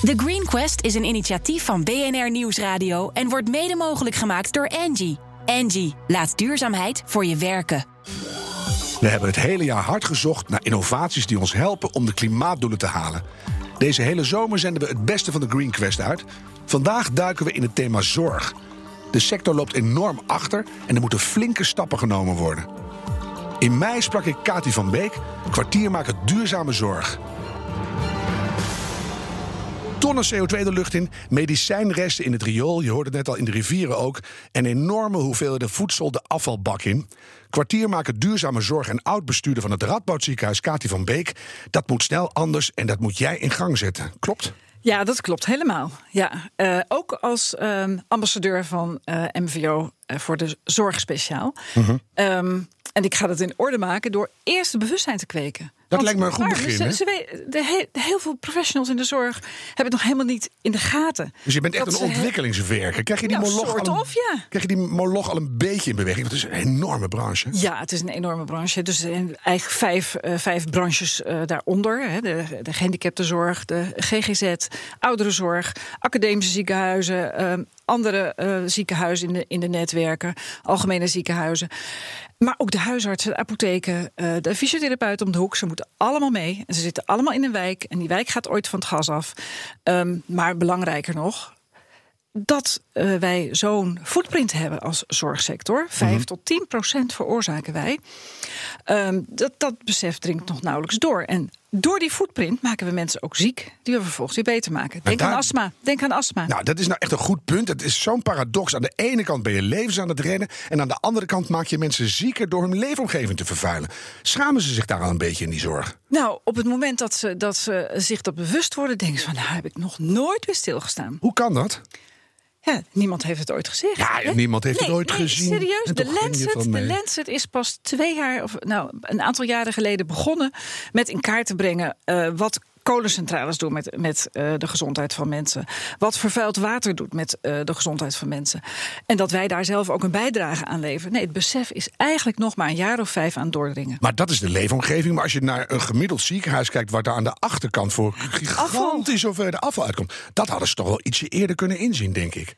The Green Quest is een initiatief van BNR Nieuwsradio en wordt mede mogelijk gemaakt door Angie. Angie, laat duurzaamheid voor je werken. We hebben het hele jaar hard gezocht naar innovaties die ons helpen om de klimaatdoelen te halen. Deze hele zomer zenden we het beste van de Green Quest uit. Vandaag duiken we in het thema zorg. De sector loopt enorm achter en er moeten flinke stappen genomen worden. In mei sprak ik Kati van Beek, kwartiermaker duurzame zorg. Tonnen CO2 de lucht in, medicijnresten in het riool, je hoorde het net al in de rivieren ook, en enorme hoeveelheden voedsel de afvalbak in. Kwartiermaker duurzame zorg en oud-bestuurder van het Radboudziekenhuis, Kati van Beek. Dat moet snel anders en dat moet jij in gang zetten. Klopt? Ja, dat klopt helemaal. Ja, uh, ook als um, ambassadeur van uh, MVO uh, voor de zorg speciaal. -hmm. um, en ik ga dat in orde maken door eerst bewustzijn te kweken. Dat lijkt me een goed begin. Ze, ze, de, de, heel veel professionals in de zorg hebben het nog helemaal niet in de gaten. Dus je bent echt een ontwikkelingswerker. Krijg je die, nou, moloch, al een, of, ja. krijg je die moloch al een beetje in beweging? Want het is een enorme branche. Ja, het is een enorme branche. Dus eigenlijk vijf, uh, vijf branches uh, daaronder. Hè. De, de gehandicaptenzorg, de GGZ, ouderenzorg, academische ziekenhuizen... Uh, andere uh, ziekenhuizen in de, in de netwerken, algemene ziekenhuizen. Maar ook de huisartsen, de apotheken, de fysiotherapeuten om de hoek. Ze moeten allemaal mee. En ze zitten allemaal in een wijk. En die wijk gaat ooit van het gas af. Um, maar belangrijker nog, dat uh, wij zo'n footprint hebben als zorgsector. 5 mm -hmm. tot 10 procent veroorzaken wij. Um, dat, dat besef dringt nog nauwelijks door. En door die footprint maken we mensen ook ziek, die we vervolgens weer beter maken. Denk daar, aan astma. Denk aan astma. Nou, dat is nou echt een goed punt. Het is zo'n paradox. Aan de ene kant ben je levens aan het rennen. En aan de andere kant maak je mensen zieker door hun leefomgeving te vervuilen. Schamen ze zich daar al een beetje in die zorg? Nou, op het moment dat ze, dat ze zich dat bewust worden, denken ze van nou heb ik nog nooit weer stilgestaan. Hoe kan dat? Ja, niemand heeft het ooit gezegd. Ja, hè? niemand heeft nee, het ooit nee, gezien. Serieus, de Lancet, de Lancet is pas twee jaar, of nou, een aantal jaren geleden begonnen met in kaart te brengen uh, wat kolencentrales doen met, met uh, de gezondheid van mensen. Wat vervuild water doet met uh, de gezondheid van mensen. En dat wij daar zelf ook een bijdrage aan leveren. Nee, het besef is eigenlijk nog maar een jaar of vijf aan doordringen. Maar dat is de leefomgeving. Maar als je naar een gemiddeld ziekenhuis kijkt... waar daar aan de achterkant voor gigantisch hoeveelheid afval uitkomt... dat hadden ze toch wel ietsje eerder kunnen inzien, denk ik.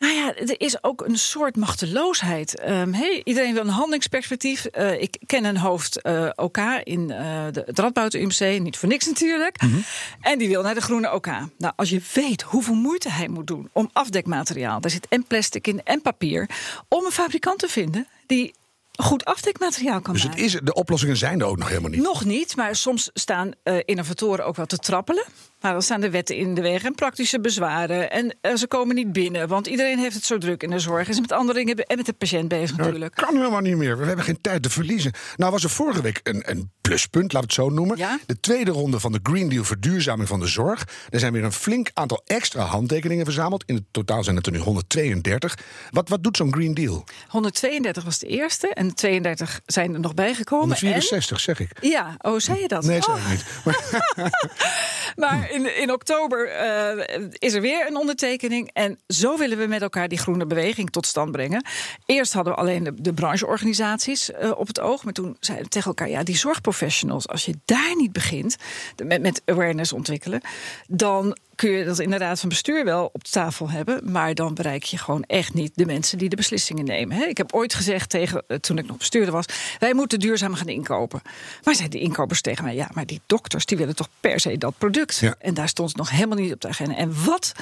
Nou ja, er is ook een soort machteloosheid. Um, hey, iedereen wil een handelingsperspectief. Uh, ik ken een hoofd uh, OK in uh, de, het Radboud UMC, niet voor niks natuurlijk. Mm -hmm. En die wil naar de groene OK. Nou, als je weet hoeveel moeite hij moet doen om afdekmateriaal, daar zit en plastic in en papier, om een fabrikant te vinden die goed afdekmateriaal kan dus maken. Dus de oplossingen zijn er ook nog helemaal niet? Nog niet, maar soms staan uh, innovatoren ook wel te trappelen. Maar dan staan de wetten in de weg en praktische bezwaren. En uh, ze komen niet binnen, want iedereen heeft het zo druk in de zorg. Is met andere dingen en met de patiënt bezig nou, natuurlijk. kan helemaal niet meer. We hebben geen tijd te verliezen. Nou was er vorige week een, een pluspunt, laat het zo noemen. Ja? De tweede ronde van de Green Deal verduurzaming van de zorg. Er zijn weer een flink aantal extra handtekeningen verzameld. In het totaal zijn het er nu 132. Wat, wat doet zo'n Green Deal? 132 was de eerste en de 32 zijn er nog bijgekomen. 164 en... zeg ik. Ja, oh, zei je dat? Nee, zei oh. ik niet. maar in, in oktober uh, is er weer een ondertekening. En zo willen we met elkaar die groene beweging tot stand brengen. Eerst hadden we alleen de, brancheorganisaties uh, op het oog. Maar toen zeiden we tegen elkaar: ja, die zorgprofessionals, als je daar niet begint met, met awareness ontwikkelen, dan kun je dat in de raad van bestuur wel op tafel hebben. Maar dan bereik je gewoon echt niet de mensen die de beslissingen nemen. Ik heb ooit gezegd tegen, toen ik nog bestuurder was: wij moeten duurzaam gaan inkopen. Maar zeiden de inkopers tegen mij: ja, maar die dokters die willen toch per se dat product. Ja. En daar stond het nog helemaal niet op de agenda. En wat.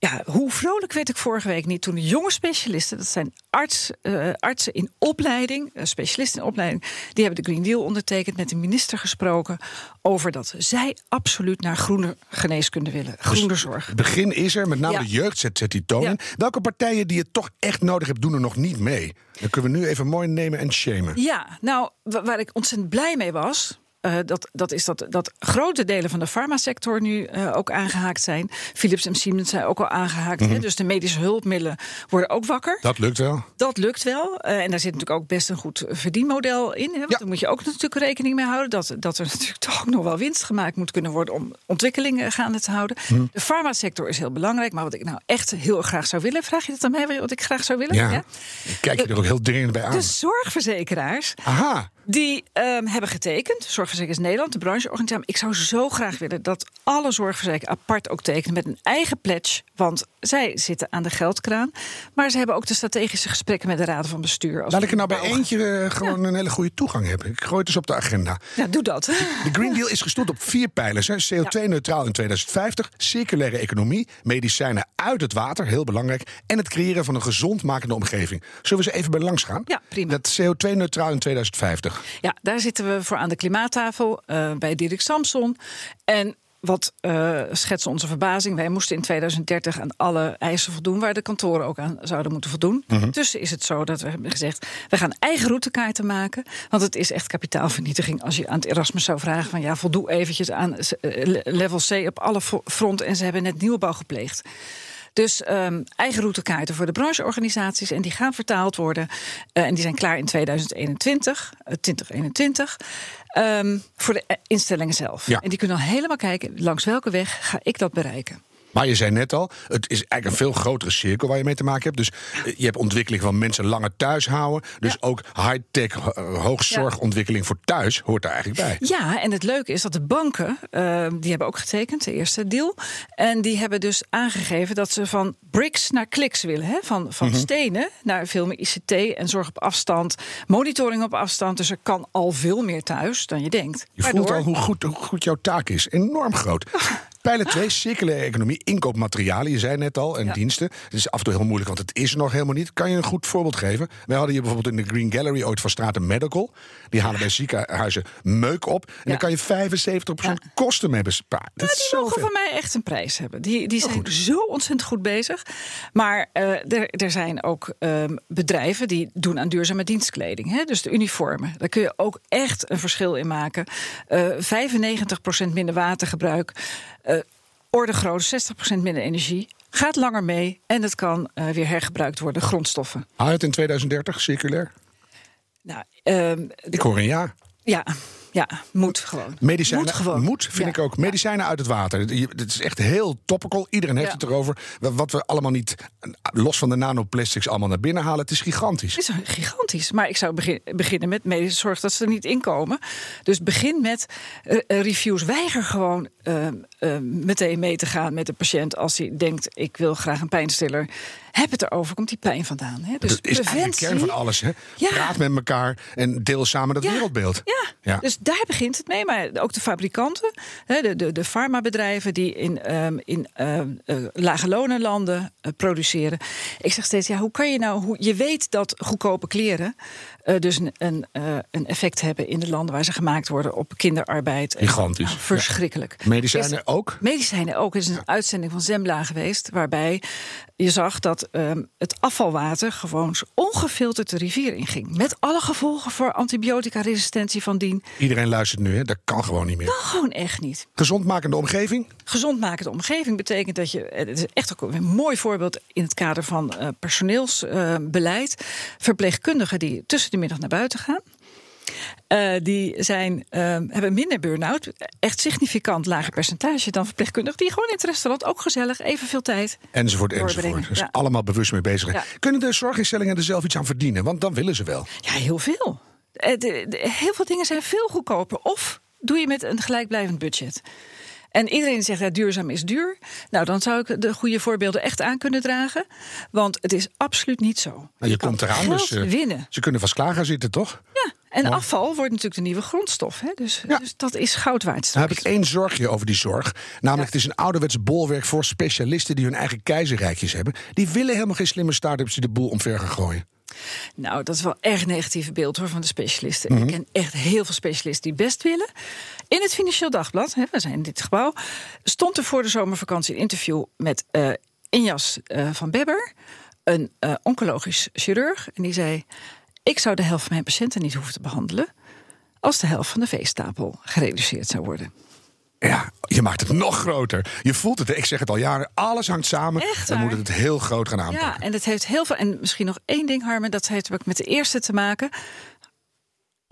Ja, hoe vrolijk werd ik vorige week niet toen de jonge specialisten, dat zijn arts, uh, artsen in opleiding, uh, specialisten in opleiding, die hebben de Green Deal ondertekend, met de minister gesproken over dat zij absoluut naar groene geneeskunde willen, groene dus zorg. Het begin is er, met name Ja. de jeugd zet, zet die toon Ja. Welke partijen die het toch echt nodig hebben, doen er nog niet mee? Dan kunnen we nu even mooi nemen en shamen. Ja, nou, wa- waar ik ontzettend blij mee was. Eh, dat, dat is dat, dat grote delen van de farmasector nu eh, ook aangehaakt zijn. Philips en Siemens zijn ook al aangehaakt. hè, dus de medische hulpmiddelen worden ook wakker. Dat lukt wel. Dat lukt wel. Eh, en daar zit natuurlijk ook best een goed verdienmodel in. Hè? Want Ja. daar moet je ook natuurlijk rekening mee houden. Dat, dat er natuurlijk toch ook nog wel winst gemaakt moet kunnen worden om ontwikkelingen gaande te houden. De farmasector is heel belangrijk. Maar wat ik nou echt heel graag zou willen, vraag je dat aan mij wat ik graag zou willen? Ja. Ik Kijk je er ook heel dringend bij aan. De zorgverzekeraars Aha. Die ehm, hebben getekend, Zorgverzekeraars Nederland, de brancheorganisatie. Ik zou zo graag willen dat alle zorgverzekeraars apart ook tekenen met een eigen pledge. Want zij zitten aan de geldkraan. Maar ze hebben ook de strategische gesprekken met de raden van bestuur. Laat ik er nou bij eentje uh, gewoon een hele goede toegang hebben. Ik gooi het eens op de agenda. Ja, doe dat. De Green Deal is gestoeld op vier pijlers. CO2-neutraal in 2050, circulaire economie, medicijnen uit het water, heel belangrijk. En het creëren van een gezond makende omgeving. Zullen we ze even bij langs gaan? Ja, prima. Dat CO2-neutraal in 2050. Ja, daar zitten we voor aan de klimaattafel uh, bij Dirk Samson. En wat uh, schetsen onze verbazing. Wij moesten in 2030 aan alle eisen voldoen waar de kantoren ook aan zouden moeten voldoen. Mm -hmm. Tussen is het zo dat we hebben gezegd: we gaan eigen routekaarten maken. Want het is echt kapitaalvernietiging als je aan het Erasmus zou vragen: van ja, voldoe eventjes aan level C op alle fronten. En ze hebben net nieuwbouw gepleegd. Dus um, eigen routekaarten voor de brancheorganisaties. En die gaan vertaald worden. Uh, en die zijn klaar in 2021, uh, 2021. Um, voor de instellingen zelf. Ja. En die kunnen al helemaal kijken langs welke weg ga ik dat bereiken. Maar je zei net al, het is eigenlijk een veel grotere cirkel waar je mee te maken hebt. Dus je hebt ontwikkeling van mensen langer thuis houden. Dus ja. ook high-tech, hoogzorgontwikkeling ja. voor thuis hoort daar eigenlijk bij. Ja, en het leuke is dat de banken, uh, die hebben ook getekend, de eerste deal. En die hebben dus aangegeven dat ze van bricks naar kliks willen. Hè? Van, van mm -hmm. stenen naar veel meer ICT en zorg op afstand, monitoring op afstand. Dus er kan al veel meer thuis dan je denkt. Je Waardoor... voelt al hoe goed, hoe goed jouw taak is. Enorm groot. Pijler 2, circulaire economie, inkoopmaterialen. Je zei net al, en ja. diensten. Het is af en toe heel moeilijk, want het is er nog helemaal niet. Kan je een goed voorbeeld geven? Wij hadden hier bijvoorbeeld in de Green Gallery ooit van Straten Medical. Die halen bij ziekenhuizen meuk op. En dan kan je 75% ja. kosten mee besparen. Ja, die mogen van mij echt een prijs hebben. Die, die zijn oh, zo ontzettend goed bezig. Maar uh, er, er zijn ook um, bedrijven die doen aan duurzame dienstkleding. Hè? Dus de uniformen. Daar kun je ook echt een verschil in maken. Uh, 95% minder watergebruik. Uh, orde groot, 60% minder energie. Gaat langer mee en het kan uh, weer hergebruikt worden, grondstoffen. Het in 2030 circulair? Nou, um, ik hoor een ja. Ja, ja, moet gewoon. Medicijnen, moet, gewoon. moet vind ja. ik ook. Medicijnen uit het water. Het is echt heel topical. Iedereen heeft ja. het erover. Wat we allemaal niet, los van de nanoplastics, allemaal naar binnen halen. Het is gigantisch. Het is gigantisch. Maar ik zou begin, beginnen met medische zorg dat ze er niet inkomen. Dus begin met uh, reviews. Weiger gewoon uh, uh, meteen mee te gaan met de patiënt als hij denkt: ik wil graag een pijnstiller. Heb het erover, komt die pijn vandaan. Hè? Dus dat is preventie. de kern van alles. Hè? Ja. Praat met elkaar en deel samen dat ja. wereldbeeld. Ja. ja. dus daar begint het mee. Maar ook de fabrikanten, hè, de, de, de farmabedrijven die in, um, in uh, uh, lage lonenlanden uh, produceren. Ik zeg steeds, ja, hoe kan je nou... Hoe, je weet dat goedkope kleren uh, dus een, een, uh, een effect hebben in de landen waar ze gemaakt worden op kinderarbeid. Gigantisch. Nou, verschrikkelijk. Ja. Medicijnen is, ook? Medicijnen ook. Er is een ja. uitzending van Zembla geweest waarbij je zag dat um, het afvalwater gewoon ongefilterd de rivier inging. Met alle gevolgen voor antibiotica-resistentie van dien. Iedereen luistert nu, hè? Dat kan gewoon niet meer. Dat gewoon echt niet. Gezondmakende omgeving? Gezondmakende omgeving betekent dat je. Het is echt ook een mooi voorbeeld in het kader van uh, personeelsbeleid. Uh, verpleegkundigen die tussen de middag naar buiten gaan. Uh, die zijn, uh, hebben minder burn-out. Echt significant lager percentage dan verpleegkundigen. Die gewoon in het restaurant ook gezellig evenveel tijd. Enzovoort, enzovoort. Dus ja. allemaal bewust mee bezig. Ja. Kunnen de zorginstellingen er zelf iets aan verdienen? Want dan willen ze wel. Ja, heel veel. De, de, de, heel veel dingen zijn veel goedkoper. Of doe je met een gelijkblijvend budget. En iedereen zegt dat ja, duurzaam is duur. Nou, dan zou ik de goede voorbeelden echt aan kunnen dragen. Want het is absoluut niet zo. Nou, je, je komt eraan, dus uh, winnen. ze kunnen vast klaar gaan zitten, toch? Ja, en afval wordt natuurlijk de nieuwe grondstof. Hè? Dus, ja. dus dat is goud waard. Nou heb ik één zorgje over die zorg. Namelijk, ja. het is een ouderwets bolwerk voor specialisten... die hun eigen keizerrijkjes hebben. Die willen helemaal geen slimme start-ups die de boel omver gaan gooien. Nou, dat is wel erg negatieve beeld hoor, van de specialisten. Mhm. Mm -hmm. Ik ken echt heel veel specialisten die best willen. In het Financieel Dagblad, hè, we zijn in dit gebouw, stond er voor de zomervakantie een interview met uh, Injas uh, van Bebber, een uh, oncologisch chirurg. En die zei: Ik zou de helft van mijn patiënten niet hoeven te behandelen. als de helft van de veestapel gereduceerd zou worden. Ja, je maakt het nog groter. Je voelt het, ik zeg het al jaren, alles hangt samen. Echt, dan moet het heel groot gaan aanpakken. Ja, en het heeft heel veel. En misschien nog één ding, Harmen, dat heeft ook met de eerste te maken.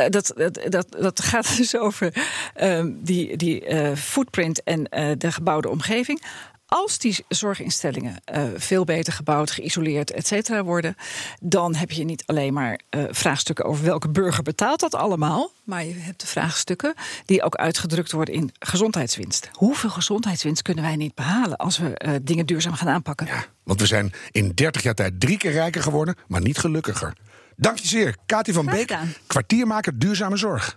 Uh, dat, dat, dat, dat gaat dus over uh, die, die uh, footprint en de gebouwde omgeving. Als die zorginstellingen uh, veel beter gebouwd, geïsoleerd, et cetera worden, dan heb je niet alleen maar uh, vraagstukken over welke burger betaalt dat allemaal, maar je hebt de vraagstukken die ook uitgedrukt worden in gezondheidswinst. Hoeveel gezondheidswinst kunnen wij niet behalen als we uh, dingen duurzaam gaan aanpakken? Ja, want we zijn in 30 jaar tijd drie keer rijker geworden, maar niet gelukkiger. Dank je zeer, Kati van Beek, kwartiermaker duurzame zorg.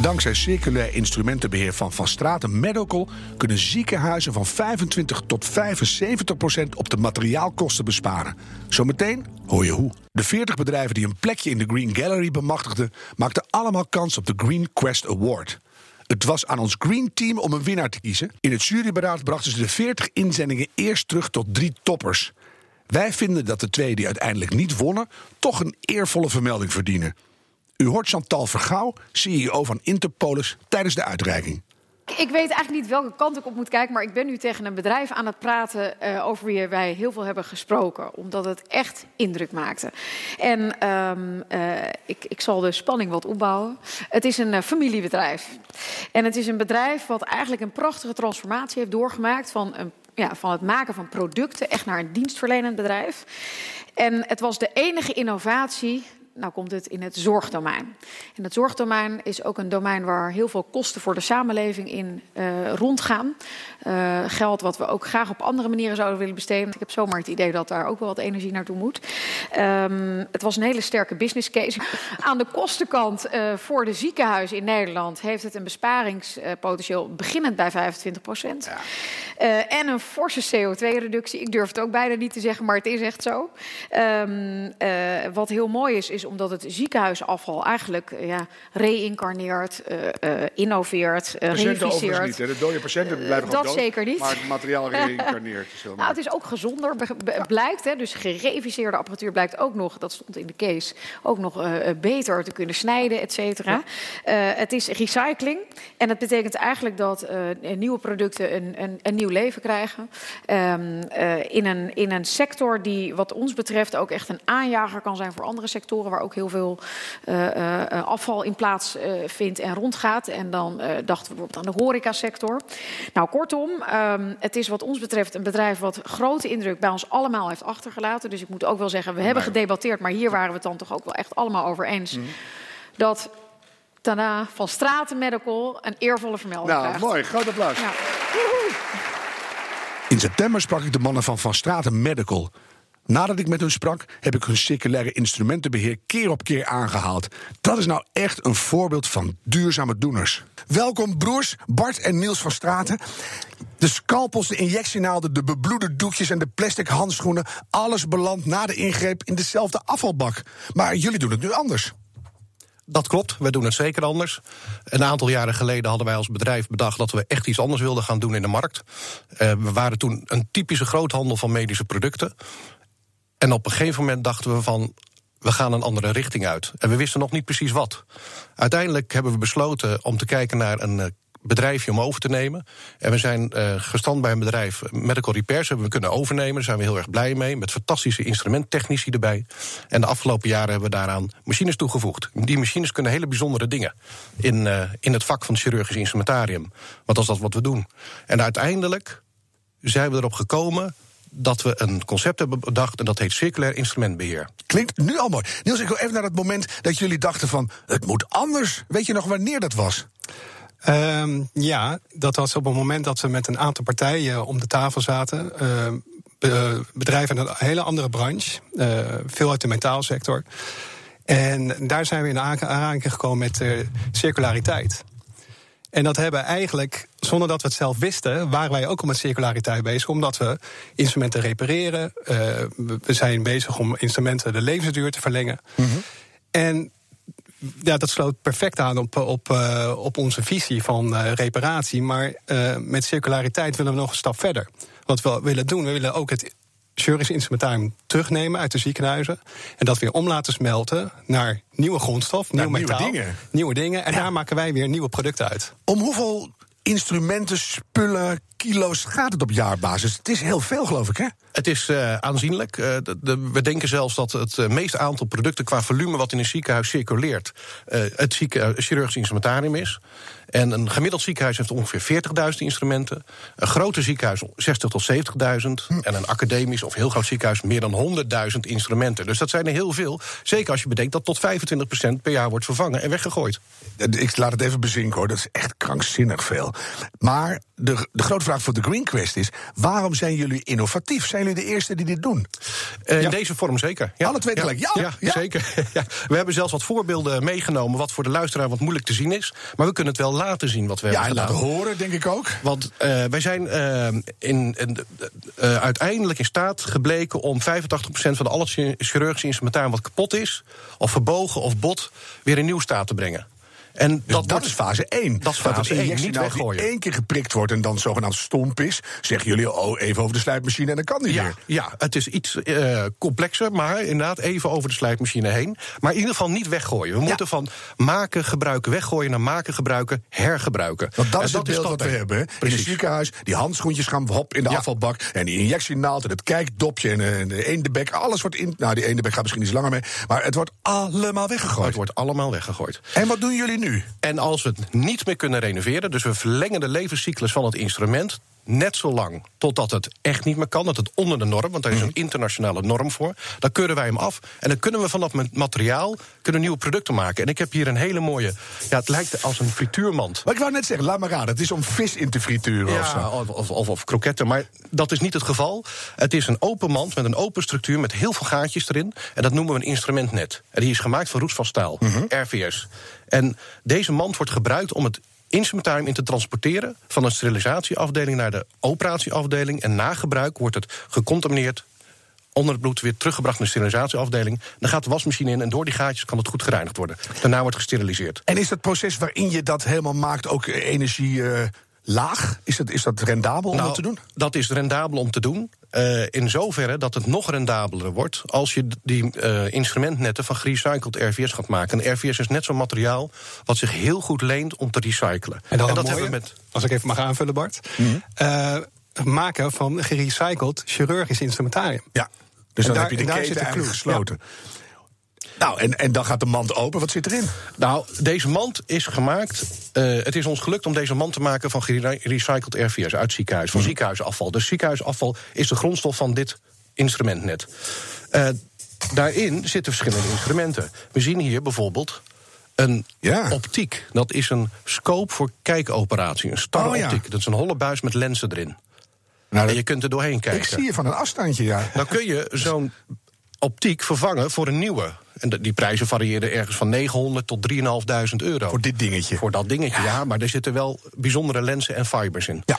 Dankzij circulair instrumentenbeheer van Van Straten Medical kunnen ziekenhuizen van 25 tot 75 procent op de materiaalkosten besparen. Zometeen hoor je hoe. De 40 bedrijven die een plekje in de Green Gallery bemachtigden, maakten allemaal kans op de Green Quest Award. Het was aan ons Green Team om een winnaar te kiezen. In het juryberaad brachten ze de 40 inzendingen eerst terug tot drie toppers. Wij vinden dat de twee die uiteindelijk niet wonnen, toch een eervolle vermelding verdienen. U hoort Chantal Vergouw, CEO van Interpolis, tijdens de uitreiking. Ik weet eigenlijk niet welke kant ik op moet kijken, maar ik ben nu tegen een bedrijf aan het praten uh, over wie wij heel veel hebben gesproken, omdat het echt indruk maakte. En um, uh, ik, ik, zal de spanning wat opbouwen. Het is een uh, familiebedrijf. En het is een bedrijf wat eigenlijk een prachtige transformatie heeft doorgemaakt van, een, ja, van het maken van producten echt naar een dienstverlenend bedrijf. En het was de enige innovatie nou komt het in het zorgdomein. En het zorgdomein is ook een domein waar heel veel kosten voor de samenleving in uh, rondgaan. Uh, geld wat we ook graag op andere manieren zouden willen besteden. Ik heb zomaar het idee dat daar ook wel wat energie naartoe moet. Um, het was een hele sterke business case. Aan de kostenkant uh, voor de ziekenhuizen in Nederland heeft het een besparingspotentieel beginnend bij 25 procent. Ja. En een forse CO2-reductie. Ik durf het ook bijna niet te zeggen, maar het is echt zo. Um, wat heel mooi is, is is omdat het ziekenhuisafval eigenlijk uh, ja, reïncarneert, innoveert, uh, reviseert. Niet, hè? De dode patiënten blijven gewoon Dat dood, zeker niet. Maar het materiaal reïncarneert. nou, het is ook gezonder, blijkt. Hè? Dus gereviseerde apparatuur blijkt ook nog, dat stond in de case, ook nog beter te kunnen snijden, et cetera. Ja. het is recycling. En dat betekent eigenlijk dat nieuwe producten een, een, een, nieuw leven krijgen. Um, in, een, in een sector die wat ons betreft ook echt een aanjager kan zijn voor andere sectoren waar ook heel veel uh, uh, afval in plaats vindt en rondgaat. En dan dachten we bijvoorbeeld aan de horecasector. Nou, kortom, um, het is wat ons betreft een bedrijf wat grote indruk bij ons allemaal heeft achtergelaten. Dus ik moet ook wel zeggen, we hebben gedebatteerd, maar hier waren we het dan toch ook wel echt allemaal over eens. Mm. Dat daarna van Straten Medical een eervolle vermelding nou, krijgt. mooi. Groot applaus. Ja. In september sprak ik de mannen van Van Straten Medical. Nadat ik met hun sprak, heb ik hun circulaire instrumentenbeheer keer op keer aangehaald. Dat is nou echt een voorbeeld van duurzame doeners. Welkom broers Bart en Niels van Straten. De scalpels, de injectienaalden, de bebloede doekjes en de plastic handschoenen... alles belandt na de ingreep in dezelfde afvalbak. Maar jullie doen het nu anders. Dat klopt, we doen het zeker anders. Een aantal jaren geleden hadden wij als bedrijf bedacht dat we echt iets anders wilden gaan doen in de markt. Uh, we waren toen een typische groothandel van medische producten. En op een gegeven moment dachten we van we gaan een andere richting uit. En we wisten nog niet precies wat. Uiteindelijk hebben we besloten om te kijken naar een uh, bedrijfje om over te nemen. En we zijn uh, gestand bij een bedrijf, Medical Repairs, hebben we kunnen overnemen. Daar zijn we heel erg blij mee, met fantastische instrumenttechnici erbij. En de afgelopen jaren hebben we daaraan machines toegevoegd. Die machines kunnen hele bijzondere dingen in, uh, in het vak van het chirurgisch instrumentarium. Want dat is dat wat we doen. En uiteindelijk zijn we erop gekomen dat we een concept hebben bedacht en dat heet circulair instrumentbeheer. Klinkt nu al mooi. Niels, ik wil even naar het moment dat jullie dachten van het moet anders. Weet je nog wanneer dat was? Um, ja, dat was op het moment dat we met een aantal partijen om de tafel zaten. Uh, bedrijven in een hele andere branche, uh, veel uit de metaalsector. En daar zijn we in aanraking gekomen met uh, circulariteit. En dat hebben eigenlijk, zonder dat we het zelf wisten, waren wij ook al met circulariteit bezig, omdat we instrumenten repareren. Uh, we zijn bezig om instrumenten de levensduur te verlengen. Mm -hmm. En ja, dat sloot perfect aan op, op, uh, op onze visie van uh, reparatie. Maar met circulariteit willen we nog een stap verder. Wat we willen doen, we willen ook het chirurgisch instrumentarium terugnemen uit de ziekenhuizen. En dat weer om laten smelten naar nieuwe grondstof, nieuw metaal. Nieuwe dingen. Nieuwe dingen. En ja. daar maken wij weer nieuwe producten uit. Om hoeveel instrumenten, spullen, kilo's gaat het op jaarbasis? Het is heel veel, geloof ik, hè? Het is uh, aanzienlijk. Uh, de, de, we denken zelfs dat het uh, meeste aantal producten qua volume wat in een ziekenhuis circuleert, het zieke, chirurgisch instrumentarium is. En een gemiddeld ziekenhuis heeft ongeveer 40.000 instrumenten. Een grote ziekenhuis 60 tot 70.000. Hm. En een academisch of heel groot ziekenhuis meer dan 100.000 instrumenten. Dus dat zijn er heel veel. Zeker als je bedenkt dat tot 25% per jaar wordt vervangen en weggegooid. Ik laat het even bezinken hoor, dat is echt krankzinnig veel. Maar de, de grote vraag voor de Green Quest is: waarom zijn jullie innovatief? Zijn jullie de eerste die dit doen? Uh, in deze vorm zeker. Ja. Alle twee tegelijk, ja. Ja, ja. zeker. ja. We hebben zelfs wat voorbeelden meegenomen, wat voor de luisteraar wat moeilijk te zien is. Maar we kunnen het wel laten zien wat we ja, hebben gedaan. Ja, laten horen, denk ik ook. Want uh, wij zijn uh, in, in uiteindelijk in staat gebleken om 85% van alle chirurgische instrumentarium wat kapot is, of verbogen of bot, weer in nieuw staat te brengen. En dus dat, dat is fase 1. Dat is fase 1, niet nou weggooien. één keer geprikt wordt en dan zogenaamd stomp is... zeggen jullie, oh, even over de sluitmachine en dan kan die ja, weer. Ja, het is iets uh, complexer, maar inderdaad even over de sluitmachine heen. Maar in ieder geval niet weggooien. We ja. moeten van maken, gebruiken, weggooien... naar maken, gebruiken, hergebruiken. Want dat is het beeld wat we hebben. Precies. In het ziekenhuis, die handschoentjes gaan hop in de ja. afvalbak... en die injectienaald en het kijkdopje en de eendebek... alles wordt in... Nou, die eendebek gaat misschien iets langer mee... maar het wordt allemaal weggegooid. Het wordt allemaal weggegooid. En wat doen jullie nu? En als we het niet meer kunnen renoveren, dus we verlengen de levenscyclus van het instrument net zo lang totdat het echt niet meer kan, dat het onder de norm, want daar is een internationale norm voor, dan keuren wij hem af en dan kunnen we van dat materiaal kunnen nieuwe producten maken. En ik heb hier een hele mooie, ja, het lijkt als een frituurmand. Maar ik wou net zeggen, laat maar raden, het is om vis in te frituren ja, of, zo. Of, of, of, of kroketten, maar dat is niet het geval. Het is een open mand met een open structuur met heel veel gaatjes erin en dat noemen we een instrumentnet. En die is gemaakt van roestvast staal, mm -hmm. RVS. En deze mand wordt gebruikt om het instrumentarium in te transporteren van een sterilisatieafdeling naar de operatieafdeling. En na gebruik wordt het gecontamineerd onder het bloed weer teruggebracht naar de sterilisatieafdeling. Dan gaat de wasmachine in en door die gaatjes kan het goed gereinigd worden. Daarna wordt gesteriliseerd. En is dat proces waarin je dat helemaal maakt ook energie. Uh laag? Is dat, is dat rendabel om nou, dat te doen? Dat is rendabel om te doen. Uh, in zoverre dat het nog rendabeler wordt als je die uh, instrumentnetten van gerecycled RVS gaat maken. En RVS is net zo'n materiaal wat zich heel goed leent om te recyclen. En, en dat mooie, hebben we met. Als ik even mag aanvullen, Bart. -hmm. uh, maken van gerecycled chirurgisch instrumentarium. Ja, dus dan daar, heb je de keten eigenlijk gesloten. Ja. Nou, en, en dan gaat de mand open. Wat zit erin? Nou, deze mand is gemaakt. Uh, het is ons gelukt om deze mand te maken van gerecycled RVS uit ziekenhuis. Van mm. ziekenhuisafval. Dus ziekenhuisafval is de grondstof van dit instrumentnet. Uh, daarin zitten verschillende instrumenten. We zien hier bijvoorbeeld een ja. optiek. Dat is een scope voor kijkoperatie. Een starre oh, ja. Dat is een holle buis met lenzen erin. Nou, en je kunt er doorheen kijken. Ik zie je van een afstandje, ja. Dan kun je zo'n optiek vervangen voor een nieuwe. En die prijzen variëren ergens van 900 tot 3.500 euro. Voor dit dingetje? Voor dat dingetje, ja. ja. Maar er zitten wel bijzondere lenzen en fibers in. Ja.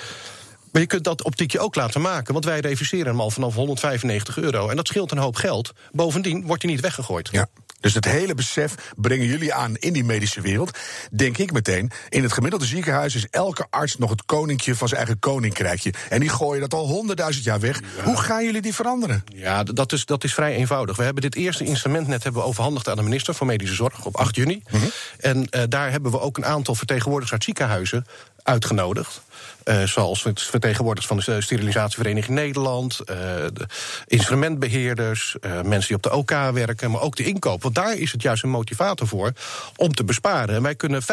Maar je kunt dat optiekje ook laten maken, want wij reviseren hem al vanaf 195 euro. En dat scheelt een hoop geld. Bovendien wordt hij niet weggegooid. Ja. Dus het hele besef brengen jullie aan in die medische wereld. Denk ik meteen, in het gemiddelde ziekenhuis is elke arts nog het koninkje van zijn eigen koninkrijkje. En die gooien dat al honderdduizend jaar weg. Ja. Hoe gaan jullie die veranderen? Ja, dat is, dat is vrij eenvoudig. We hebben dit eerste instrument net hebben we overhandigd aan de minister van Medische Zorg op 8 juni. Mm -hmm. En uh, daar hebben we ook een aantal vertegenwoordigers uit ziekenhuizen uitgenodigd. Uh, zoals vertegenwoordigers van de Sterilisatievereniging Nederland, uh, de instrumentbeheerders, uh, mensen die op de OK werken, maar ook de inkoop. Want daar is het juist een motivator voor om te besparen. En wij kunnen 75%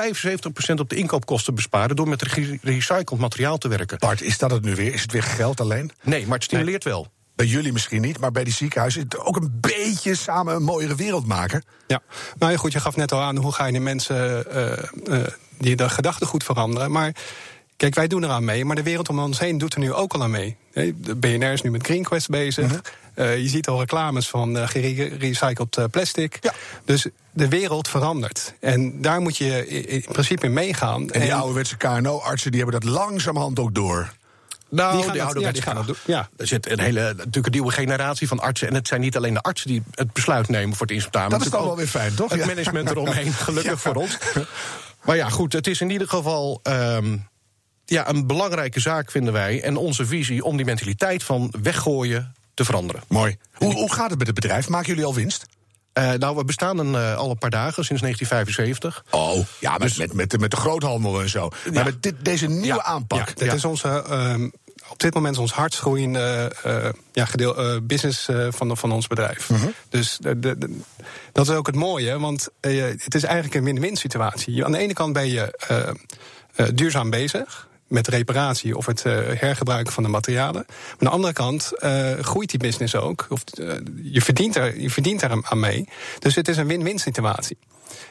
op de inkoopkosten besparen door met recycled materiaal te werken. Bart, is dat het nu weer? Is het weer geld alleen? Nee, maar het stimuleert nee. wel. Bij jullie misschien niet, maar bij die ziekenhuizen ook een beetje samen een mooiere wereld maken. Ja, nou ja, goed, je gaf net al aan hoe ga je de mensen die de gedachtegoed veranderen. Maar Kijk, wij doen eraan mee, maar de wereld om ons heen doet er nu ook al aan mee. De BNR is nu met GreenQuest bezig. Mm -hmm. uh, je ziet al reclames van uh, gerecycled uh, plastic. Ja. Dus de wereld verandert. En daar moet je in principe in meegaan. En die ouderwetse KNO-artsen die hebben dat langzamerhand ook door. Nou, die, gaan die ja, gaan doen. Ja. Er zit een hele natuurlijk een nieuwe generatie van artsen. En het zijn niet alleen de artsen die het besluit nemen voor het instrumentarium. Dat is dan wel weer fijn, toch? Het management eromheen, gelukkig voor ons. Maar ja, goed, het is in ieder geval... Um, ja, een belangrijke zaak vinden wij. En onze visie om die mentaliteit van weggooien te veranderen. Mooi. Hoe, hoe gaat het met het bedrijf? Maken jullie al winst? Uh, nou, we bestaan een, uh, al een paar dagen, sinds 1975. Oh, ja, met, dus, met, met, met, de groothandel en zo. Ja. Maar met dit, deze nieuwe ja, aanpak. Ja, dit is onze... Uh, op dit moment ons hardst groeiende uh, ja, gedeel, business van, van ons bedrijf. -hmm. Dus de, de, de, dat is ook het mooie, want het is eigenlijk een win-win situatie. Aan de ene kant ben je duurzaam bezig met reparatie of het uh, hergebruiken van de materialen. Maar aan de andere kant uh, groeit die business ook. Of, uh, je, verdient er, je verdient er aan mee. Dus het is een win-win situatie.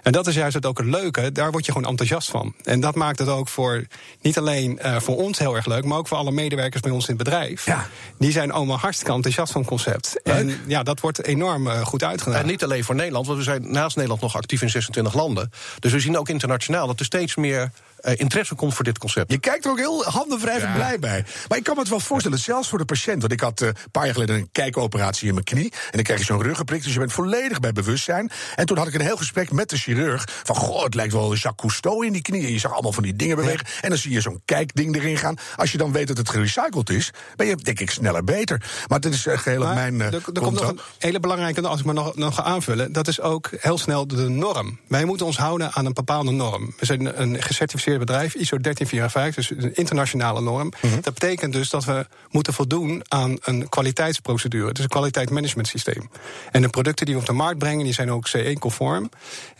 En dat is juist het ook het leuke, daar word je gewoon enthousiast van. En dat maakt het ook voor niet alleen uh, voor ons heel erg leuk, maar ook voor alle medewerkers bij ons in het bedrijf. Ja. Die zijn allemaal hartstikke enthousiast van het concept. Leuk. En ja, dat wordt enorm uh, goed uitgedaan. En niet alleen voor Nederland, want we zijn naast Nederland nog actief in 26 landen. Dus we zien ook internationaal dat er steeds meer uh, interesse komt voor dit concept. Je kijkt er ook heel handenvrij en blij bij. Maar ik kan me het wel voorstellen, zelfs voor de patiënt. Want ik had uh, een paar jaar geleden een kijkoperatie in mijn knie. En dan krijg je zo'n ruggenprik, dus je bent volledig bij bewustzijn. En toen had ik een heel gesprek met de chirurg. Van, goh, het lijkt wel Jacques Cousteau in die knie. En je zag allemaal van die dingen bewegen. Ja. En dan zie je zo'n kijkding erin gaan. Als je dan weet dat het gerecycled is, ben je denk ik sneller beter. Maar dit is geheel op mijn... er, er komt nog een hele belangrijke, als ik maar nog, nog ga aanvullen. Dat is ook heel snel de norm. Wij moeten ons houden aan een bepaalde norm. We zijn een gecertificeerd bedrijf, ISO 1354, dus een internationale norm. Mm -hmm. Dat betekent dus dat we moeten voldoen aan een kwaliteitsprocedure. Het is een kwaliteitsmanagementsysteem. En de producten die we op de markt brengen, die zijn ook CE-conform.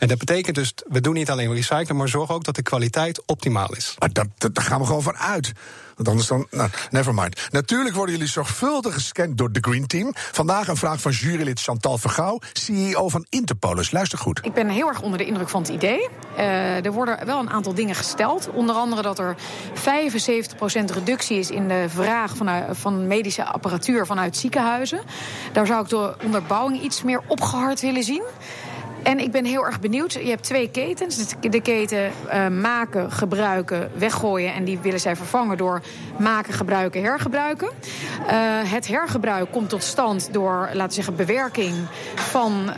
En dat betekent dus, we doen niet alleen recyclen, maar zorgen ook dat de kwaliteit optimaal is. Maar dat, dat, daar gaan we gewoon van uit. Want anders dan, nou, never mind. Natuurlijk worden jullie zorgvuldig gescand door de Green Team. Vandaag een vraag van jurylid Chantal Vergouw, CEO van Interpolis. Luister goed. Ik ben heel erg onder de indruk van het idee. Uh, er worden wel een aantal dingen gesteld. Onder andere dat er 75% reductie is in de vraag van, van medische apparatuur vanuit ziekenhuizen. Daar zou ik de onderbouwing iets meer opgehard willen zien. En ik ben heel erg benieuwd. Je hebt twee ketens. De keten uh, maken, gebruiken, weggooien. En die willen zij vervangen door maken, gebruiken, hergebruiken. Uh, het hergebruik komt tot stand door, laten we zeggen, bewerking van uh,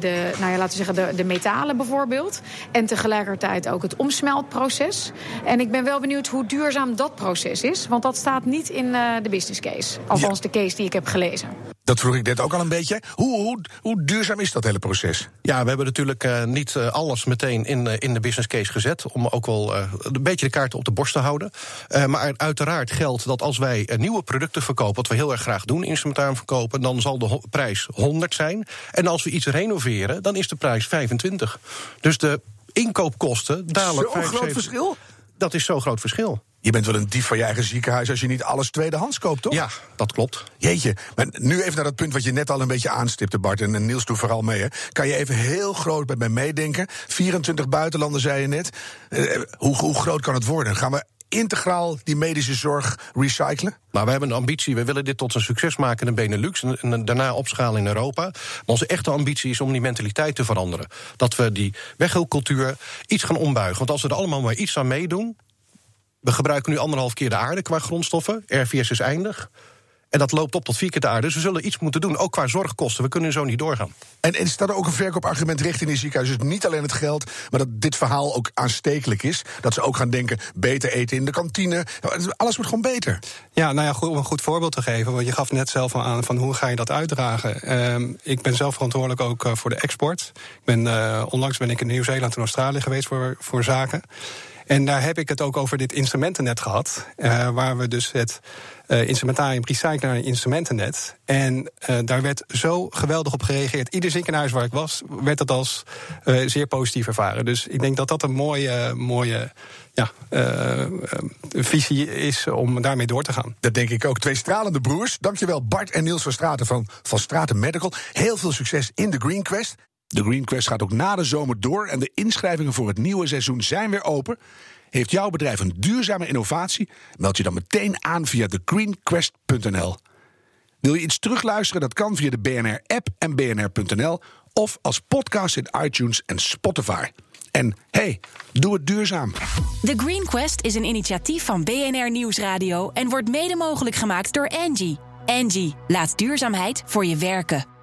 de, nou ja, laten we zeggen, de, de metalen bijvoorbeeld. En tegelijkertijd ook het omsmeltproces. En ik ben wel benieuwd hoe duurzaam dat proces is. Want dat staat niet in de business case. Althans, ja. de case die ik heb gelezen. Dat vroeg ik net ook al een beetje. Hoe, hoe, hoe duurzaam is dat hele proces? Ja, we hebben natuurlijk uh, niet uh, alles meteen in, uh, in de business case gezet. Om ook wel een beetje de kaarten op de borst te houden. maar uiteraard geldt dat als wij nieuwe producten verkopen, wat we heel erg graag doen, instrumentarium verkopen, dan zal de prijs 100 zijn. En als we iets renoveren, dan is de prijs 25. Dus de inkoopkosten dalen. Zo'n groot verschil? Dat is zo'n groot verschil. Je bent wel een dief van je eigen ziekenhuis als je niet alles tweedehands koopt, toch? Ja, dat klopt. Jeetje, maar nu even naar dat punt wat je net al een beetje aanstipte, Bart. En Niels doet vooral mee. Hè. Kan je even heel groot met mij meedenken? 24 buitenlanden, zei je net. Uh, hoe, hoe groot kan het worden? Gaan we integraal die medische zorg recyclen? Nou, we hebben een ambitie. We willen dit tot een succes maken in de Benelux en, en daarna opschalen in Europa. Maar onze echte ambitie is om die mentaliteit te veranderen. Dat we die weggulcultuur iets gaan ombuigen. Want als we er allemaal maar iets aan meedoen, we gebruiken nu anderhalf keer de aarde qua grondstoffen. RVS is eindig. En dat loopt op tot vier keer de aarde. Dus we zullen iets moeten doen, ook qua zorgkosten. We kunnen zo niet doorgaan. En, en staat er ook een verkoopargument richting de ziekenhuizen? Dus niet alleen het geld, maar dat dit verhaal ook aanstekelijk is. Dat ze ook gaan denken, beter eten in de kantine. Alles wordt gewoon beter. Ja, nou ja, goed, om een goed voorbeeld te geven. Want je gaf net zelf al aan van hoe ga je dat uitdragen. Uh, ik ben zelf verantwoordelijk ook uh, voor de export. Ik ben, uh, onlangs ben ik in Nieuw-Zeeland en Australië geweest voor, voor zaken. En daar heb ik het ook over dit instrumentennet gehad. Uh, waar we dus het uh, instrumentarium recyclen naar een instrumentennet. En uh, daar werd zo geweldig op gereageerd. Ieder ziekenhuis waar ik was, werd dat als zeer positief ervaren. Dus ik denk dat dat een mooie, mooie ja, visie is om daarmee door te gaan. Dat denk ik ook. Twee stralende broers. Dankjewel Bart en Niels van Straten van Van Straten Medical. Heel veel succes in de Green Quest. De Green Quest gaat ook na de zomer door en de inschrijvingen voor het nieuwe seizoen zijn weer open. Heeft jouw bedrijf een duurzame innovatie? Meld je dan meteen aan via thegreenquest.nl. Wil je iets terugluisteren? Dat kan via de BNR-app en bnr.nl of als podcast in iTunes en Spotify. En hey, doe het duurzaam. The Green Quest is een initiatief van BNR Nieuwsradio en wordt mede mogelijk gemaakt door Angie. Angie, laat duurzaamheid voor je werken.